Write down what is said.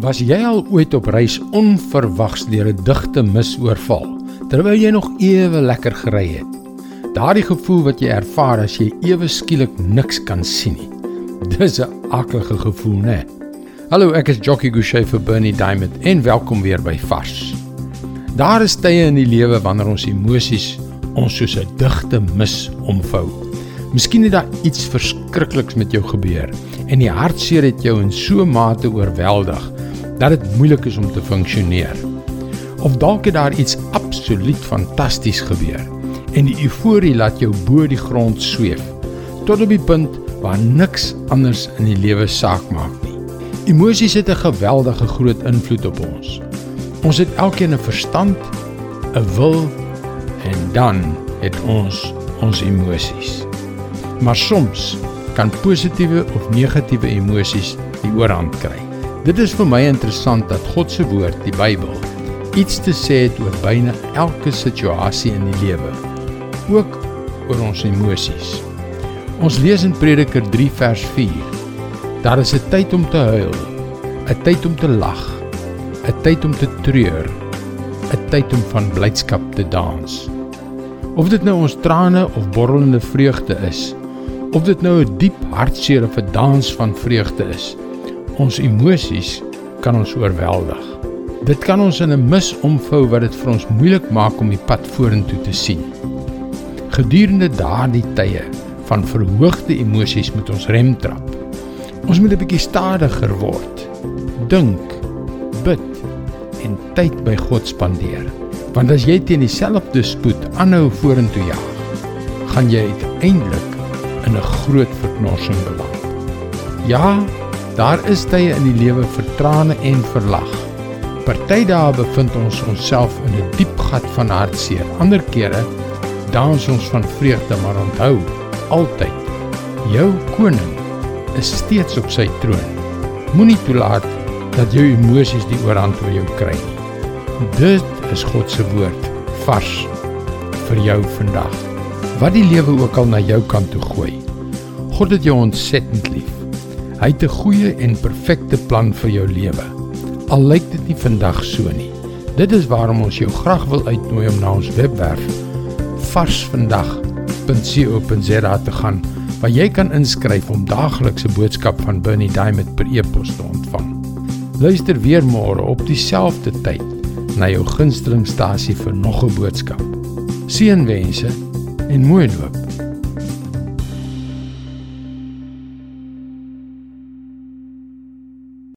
Was jy al ooit op reis onverwags deur 'n digte mis oorval terwyl jy nog ewe lekker gery het? Daardie gevoel wat jy ervaar as jy ewe skielik niks kan sien nie. Dis 'n akelige gevoel, né? Hallo, ek is Jockey Gouchee vir Bernie Diamond en welkom weer by Vars. Daar is tye in die lewe wanneer ons emosies ons soos 'n digte mis omvou. Miskien het daar iets verskrikliks met jou gebeur en die hartseer het jou in so 'n mate oorweldig dat dit moeilik is om te funksioneer. Of dalk het daar iets absoluut fantasties gebeur en die euforie laat jou bo die grond sweef tot op die punt waar niks anders in die lewe saak maak nie. Emosies het 'n geweldige groot invloed op ons. Ons het elkeen 'n verstand, 'n wil en dan het ons ons emosies. Maar soms kan positiewe of negatiewe emosies die oorhand kry. Dit is vir my interessant dat God se woord, die Bybel, iets te sê het oor byna elke situasie in die lewe, ook oor ons emosies. Ons lees in Prediker 3 vers 4: Daar is 'n tyd om te huil, 'n tyd om te lag, 'n tyd om te treur, 'n tyd om van blydskap te dans. Of dit nou ons trane of borrelende vreugde is, of dit nou 'n diep hartseer of 'n dans van vreugde is, Ons emosies kan ons oorweldig. Dit kan ons in 'n mis omvou wat dit vir ons moeilik maak om die pad vorentoe te sien. Gedurende daardie tye van verhoogde emosies moet ons rem trap. Ons moet 'n bietjie stadiger word. Dink, bid en tyd by God spandeer. Want as jy teen dieselfde spoed aanhou vorentoe jaag, gaan jy uiteindelik in 'n groot verknorsing beland. Ja, Daar is tye in die lewe vir trane en vir lag. Party dae bevind ons onsself in 'n diep gat van hartseer. Ander kere dans ons van vreugde, maar onthou, altyd jou koning is steeds op sy troon. Moenie toelaat dat jou emosies die oorhand oor jou kry nie. Dit is God se woord vars vir jou vandag. Wat die lewe ook al na jou kant toe gooi. God het jou ontsettend lief. Hy het 'n goeie en perfekte plan vir jou lewe. Al lyk dit nie vandag so nie. Dit is waarom ons jou graag wil uitnooi om na ons webwerf varsvandag.co.za te gaan waar jy kan inskryf om daaglikse boodskap van Bernie Diamond per e-pos te ontvang. Luister weer môre op dieselfde tyd na jou gunstelingstasie vir nog 'n boodskap. Seënwense in Moerenloop.